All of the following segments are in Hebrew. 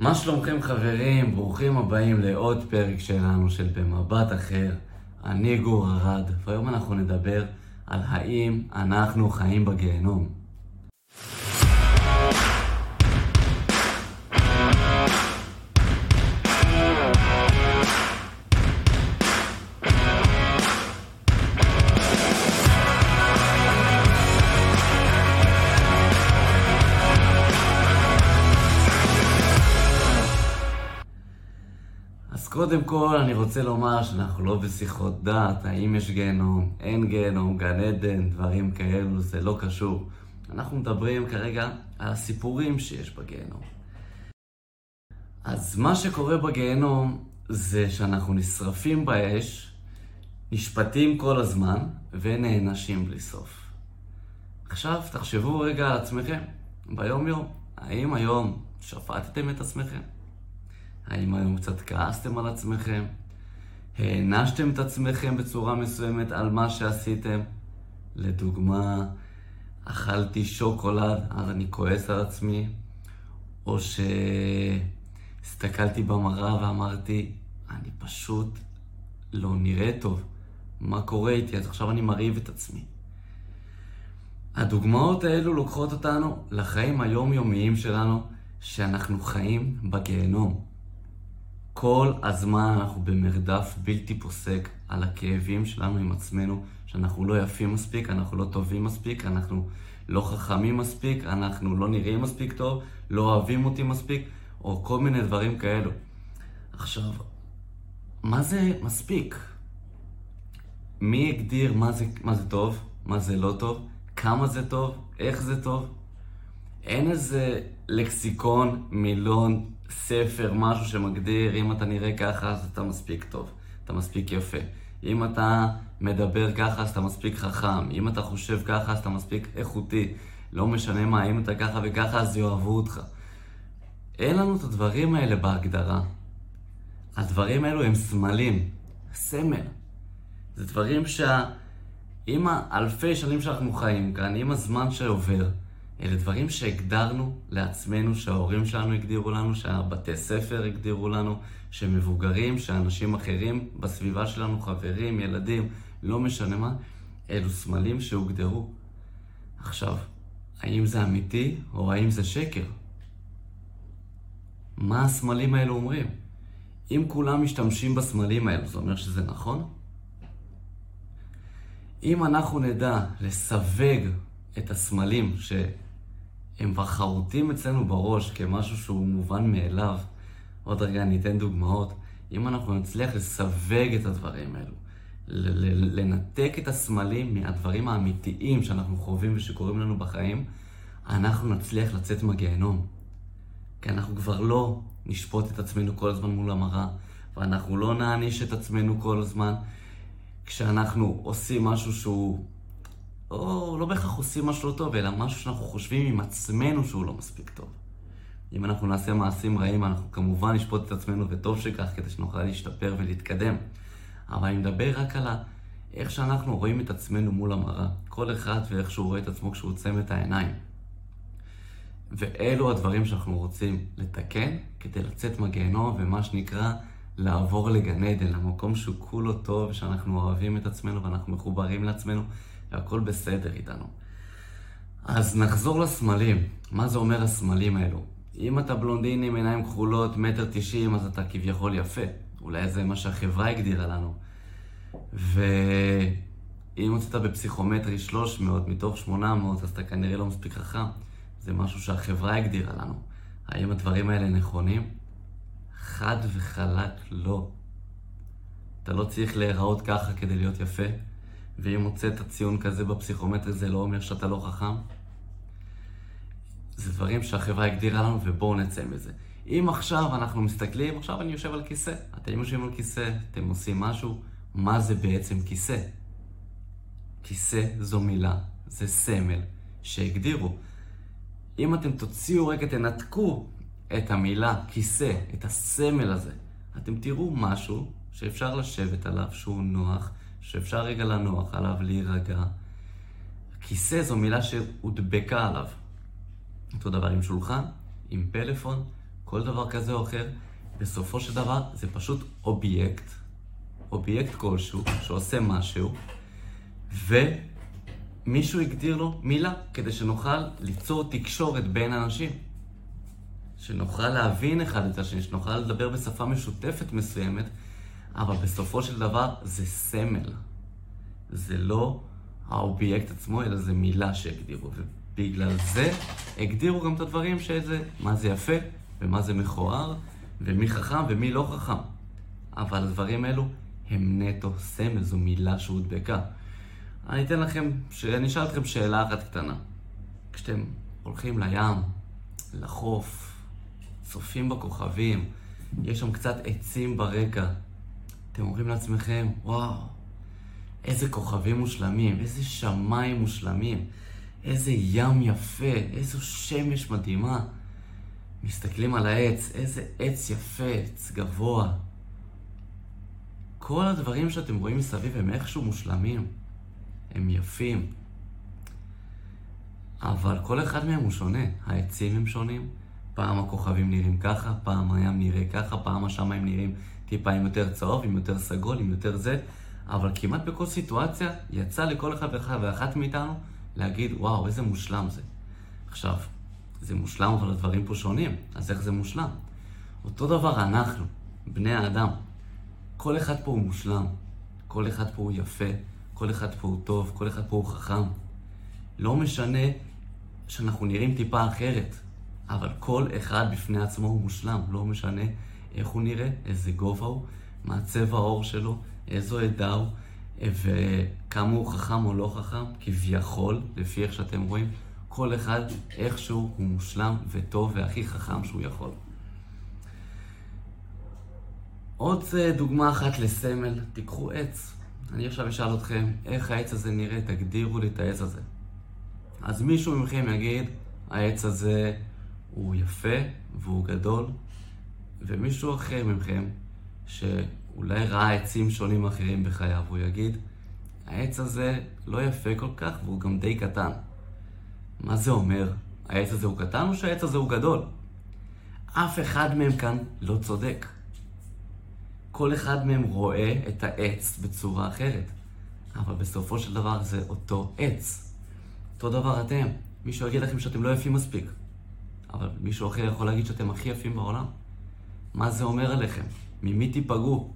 מה שלומכם חברים? ברוכים הבאים לעוד פרק שלנו של במבט אחר. אני גור ארד, והיום אנחנו נדבר על האם אנחנו חיים בגיהנום. קודם כל אני רוצה לומר שאנחנו לא בשיחות דת, האם יש גיהנום, אין גיהנום, גן עדן, דברים כאלו, זה לא קשור. אנחנו מדברים כרגע על הסיפורים שיש בגיהנום. אז מה שקורה בגיהנום זה שאנחנו נשרפים באש, נשפטים כל הזמן ונענשים בלי סוף. עכשיו תחשבו רגע על עצמכם, ביום יום, האם היום שפטתם את עצמכם? האם היום קצת כעסתם על עצמכם? הענשתם את עצמכם בצורה מסוימת על מה שעשיתם? לדוגמה, אכלתי שוקולד, אז אני כועס על עצמי, או שהסתכלתי במראה ואמרתי, אני פשוט לא נראה טוב. מה קורה איתי? אז עכשיו אני מרעיב את עצמי. הדוגמאות האלו לוקחות אותנו לחיים היומיומיים שלנו, שאנחנו חיים בגיהנום. כל הזמן אנחנו במרדף בלתי פוסק על הכאבים שלנו עם עצמנו, שאנחנו לא יפים מספיק, אנחנו לא טובים מספיק, אנחנו לא חכמים מספיק, אנחנו לא נראים מספיק טוב, לא אוהבים אותי מספיק, או כל מיני דברים כאלו. עכשיו, מה זה מספיק? מי הגדיר מה זה, מה זה טוב, מה זה לא טוב, כמה זה טוב, איך זה טוב? אין איזה לקסיקון, מילון, ספר, משהו שמגדיר, אם אתה נראה ככה אז אתה מספיק טוב, אתה מספיק יפה. אם אתה מדבר ככה אז אתה מספיק חכם, אם אתה חושב ככה אז אתה מספיק איכותי. לא משנה מה, אם אתה ככה וככה אז יאהבו אותך. אין לנו את הדברים האלה בהגדרה. הדברים האלו הם סמלים, סמל. זה דברים שה... עם האלפי שנים שאנחנו חיים כאן, עם הזמן שעובר, אלה דברים שהגדרנו לעצמנו, שההורים שלנו הגדירו לנו, שהבתי ספר הגדירו לנו, שמבוגרים, שאנשים אחרים בסביבה שלנו, חברים, ילדים, לא משנה מה, אלו סמלים שהוגדרו. עכשיו, האם זה אמיתי או האם זה שקר? מה הסמלים האלו אומרים? אם כולם משתמשים בסמלים האלו, זה אומר שזה נכון? אם אנחנו נדע לסווג את הסמלים שהם כבר חרוטים אצלנו בראש כמשהו שהוא מובן מאליו, עוד רגע אני אתן דוגמאות, אם אנחנו נצליח לסווג את הדברים האלו, לנתק את הסמלים מהדברים האמיתיים שאנחנו חווים ושקורים לנו בחיים, אנחנו נצליח לצאת מהגיהנום. כי אנחנו כבר לא נשפוט את עצמנו כל הזמן מול המראה, ואנחנו לא נעניש את עצמנו כל הזמן, כשאנחנו עושים משהו שהוא, או לא בהכרח עושים משהו לא טוב, אלא משהו שאנחנו חושבים עם עצמנו שהוא לא מספיק טוב. אם אנחנו נעשה מעשים רעים, אנחנו כמובן נשפוט את עצמנו, וטוב שכך, כדי שנוכל להשתפר ולהתקדם. אבל אני מדבר רק על איך שאנחנו רואים את עצמנו מול המראה. כל אחד ואיך שהוא רואה את עצמו כשהוא עוצם את העיניים. ואלו הדברים שאנחנו רוצים לתקן כדי לצאת מהגיהנום, ומה שנקרא, לעבור לגן עדן, למקום שהוא כולו טוב, שאנחנו אוהבים את עצמנו ואנחנו מחוברים לעצמנו, והכל בסדר איתנו. אז נחזור לסמלים. מה זה אומר הסמלים האלו? אם אתה בלונדיני עם עיניים כחולות, מטר תשעים, אז אתה כביכול יפה. אולי זה מה שהחברה הגדירה לנו. ואם הוצאת בפסיכומטרי 300 מתוך 800, אז אתה כנראה לא מספיק חכם. זה משהו שהחברה הגדירה לנו. האם הדברים האלה נכונים? חד וחלק לא. אתה לא צריך להיראות ככה כדי להיות יפה, ואם הוצאת ציון כזה בפסיכומטרי זה לא אומר שאתה לא חכם. זה דברים שהחברה הגדירה לנו ובואו נצא מזה. אם עכשיו אנחנו מסתכלים, עכשיו אני יושב על כיסא. אתם יושבים על כיסא, אתם עושים משהו, מה זה בעצם כיסא? כיסא זו מילה, זה סמל שהגדירו. אם אתם תוציאו רגע, תנתקו את המילה כיסא, את הסמל הזה, אתם תראו משהו שאפשר לשבת עליו, שהוא נוח, שאפשר רגע לנוח עליו, להירגע. כיסא זו מילה שהודבקה עליו. אותו דבר עם שולחן, עם פלאפון, כל דבר כזה או אחר, בסופו של דבר זה פשוט אובייקט, אובייקט כלשהו שעושה משהו, ומישהו הגדיר לו מילה כדי שנוכל ליצור תקשורת בין אנשים. שנוכל להבין אחד את השני, שנוכל לדבר בשפה משותפת מסוימת, אבל בסופו של דבר זה סמל. זה לא האובייקט עצמו, אלא זה מילה שהגדירו. ובגלל זה הגדירו גם את הדברים שזה, מה זה יפה ומה זה מכוער, ומי חכם ומי לא חכם. אבל הדברים האלו הם נטו סמל, זו מילה שהודבקה. אני אתן לכם, אני אשאל אתכם שאלה אחת קטנה. כשאתם הולכים לים, לחוף, צופים בכוכבים, יש שם קצת עצים ברקע, אתם אומרים לעצמכם, וואו, איזה כוכבים מושלמים, איזה שמיים מושלמים, איזה ים יפה, איזו שמש מדהימה. מסתכלים על העץ, איזה עץ יפה, עץ גבוה. כל הדברים שאתם רואים מסביב הם איכשהו מושלמים, הם יפים. אבל כל אחד מהם הוא שונה. העצים הם שונים, פעם הכוכבים נראים ככה, פעם הים נראה ככה, פעם השמיים נראים טיפה עם יותר צהוב, עם יותר סגול, עם יותר זה, אבל כמעט בכל סיטואציה יצא לכל אחד ואחת מאיתנו להגיד, וואו, איזה מושלם זה. עכשיו, זה מושלם, אבל הדברים פה שונים, אז איך זה מושלם? אותו דבר אנחנו, בני האדם. כל אחד פה הוא מושלם, כל אחד פה הוא יפה, כל אחד פה הוא טוב, כל אחד פה הוא חכם. לא משנה שאנחנו נראים טיפה אחרת, אבל כל אחד בפני עצמו הוא מושלם, לא משנה איך הוא נראה, איזה גובה הוא, מה צבע העור שלו, איזו עדה הוא, וכמה הוא חכם או לא חכם, כביכול, לפי איך שאתם רואים, כל אחד איכשהו הוא מושלם וטוב והכי חכם שהוא יכול. עוד אה, דוגמה אחת לסמל, תיקחו עץ. אני עכשיו אשאל אתכם, איך העץ הזה נראה? תגדירו לי את העץ הזה. אז מישהו מכם יגיד, העץ הזה הוא יפה והוא גדול, ומישהו אחר מכם, שאולי ראה עצים שונים אחרים בחייו, הוא יגיד, העץ הזה לא יפה כל כך והוא גם די קטן. מה זה אומר? העץ הזה הוא קטן או שהעץ הזה הוא גדול? אף אחד מהם כאן לא צודק. כל אחד מהם רואה את העץ בצורה אחרת, אבל בסופו של דבר זה אותו עץ. אותו דבר אתם. מישהו יגיד לכם שאתם לא יפים מספיק, אבל מישהו אחר יכול להגיד שאתם הכי יפים בעולם. מה זה אומר עליכם? ממי תיפגעו?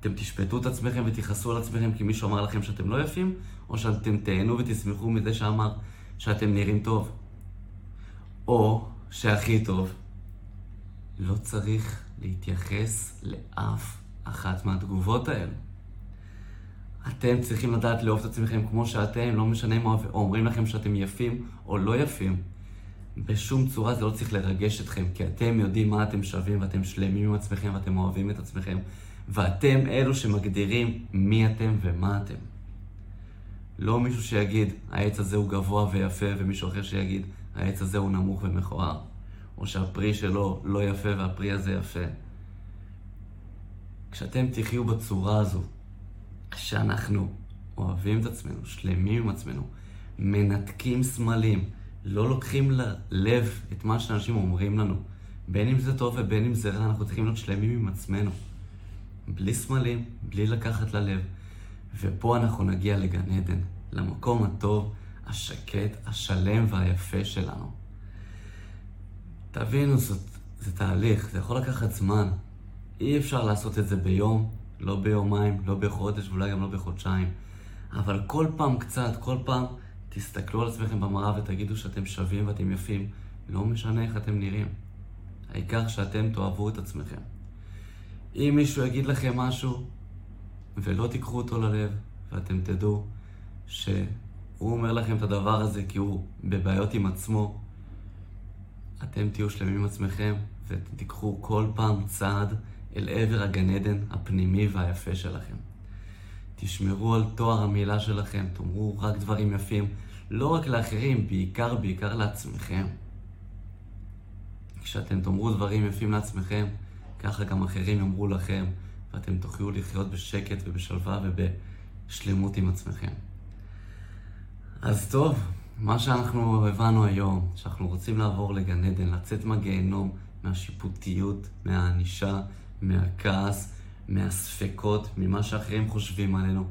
אתם תשפטו את עצמכם ותכעסו על עצמכם כי מישהו אמר לכם שאתם לא יפים, או שאתם תהנו ותשמחו מזה שאמר שאתם נראים טוב. או שהכי טוב, לא צריך להתייחס לאף אחת מהתגובות האלה. אתם צריכים לדעת לאהוב את עצמכם כמו שאתם, לא משנה אם אומרים לכם שאתם יפים או לא יפים. בשום צורה זה לא צריך לרגש אתכם, כי אתם יודעים מה אתם שווים ואתם שלמים עם עצמכם ואתם אוהבים את עצמכם, ואתם אלו שמגדירים מי אתם ומה אתם. לא מישהו שיגיד, העץ הזה הוא גבוה ויפה, ומישהו אחר שיגיד, העץ הזה הוא נמוך ומכוער. או שהפרי שלו לא יפה והפרי הזה יפה. כשאתם תחיו בצורה הזו, שאנחנו אוהבים את עצמנו, שלמים עם עצמנו, מנתקים סמלים, לא לוקחים ללב את מה שאנשים אומרים לנו, בין אם זה טוב ובין אם זה רע, אנחנו צריכים להיות שלמים עם עצמנו. בלי סמלים, בלי לקחת ללב. ופה אנחנו נגיע לגן עדן, למקום הטוב, השקט, השלם והיפה שלנו. תבינו, זאת, זה תהליך, זה יכול לקחת זמן. אי אפשר לעשות את זה ביום, לא ביומיים, לא בחודש, ואולי גם לא בחודשיים. אבל כל פעם קצת, כל פעם תסתכלו על עצמכם במראה ותגידו שאתם שווים ואתם יפים. לא משנה איך אתם נראים. העיקר שאתם תאהבו את עצמכם. אם מישהו יגיד לכם משהו ולא תיקחו אותו ללב, ואתם תדעו שהוא אומר לכם את הדבר הזה כי הוא בבעיות עם עצמו, אתם תהיו שלמים עם עצמכם ותיקחו כל פעם צעד אל עבר הגן עדן הפנימי והיפה שלכם. תשמרו על תואר המילה שלכם, תאמרו רק דברים יפים, לא רק לאחרים, בעיקר בעיקר לעצמכם. כשאתם תאמרו דברים יפים לעצמכם, ככה גם אחרים יאמרו לכם, ואתם תוכלו לחיות בשקט ובשלווה ובשלמות עם עצמכם. אז טוב, מה שאנחנו הבנו היום, שאנחנו רוצים לעבור לגן עדן, לצאת מהגיהנום מהשיפוטיות, מהענישה, מהכעס, מהספקות, ממה שאחרים חושבים עלינו.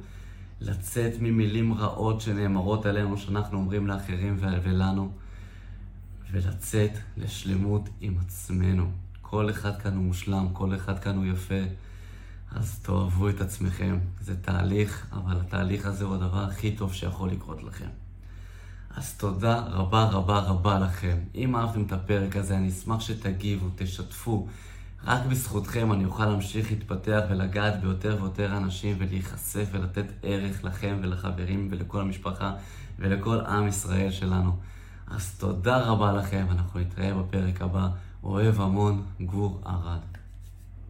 לצאת ממילים רעות שנאמרות עלינו, שאנחנו אומרים לאחרים ולנו, ולצאת לשלמות עם עצמנו. כל אחד כאן הוא מושלם, כל אחד כאן הוא יפה, אז תאהבו את עצמכם. זה תהליך, אבל התהליך הזה הוא הדבר הכי טוב שיכול לקרות לכם. אז תודה רבה רבה רבה לכם. אם אהבתם את הפרק הזה, אני אשמח שתגיבו, תשתפו. רק בזכותכם אני אוכל להמשיך להתפתח ולגעת ביותר ויותר אנשים ולהיחשף ולתת ערך לכם ולחברים ולכל המשפחה ולכל עם ישראל שלנו. אז תודה רבה לכם, אנחנו נתראה בפרק הבא. אוהב המון, גור ערד.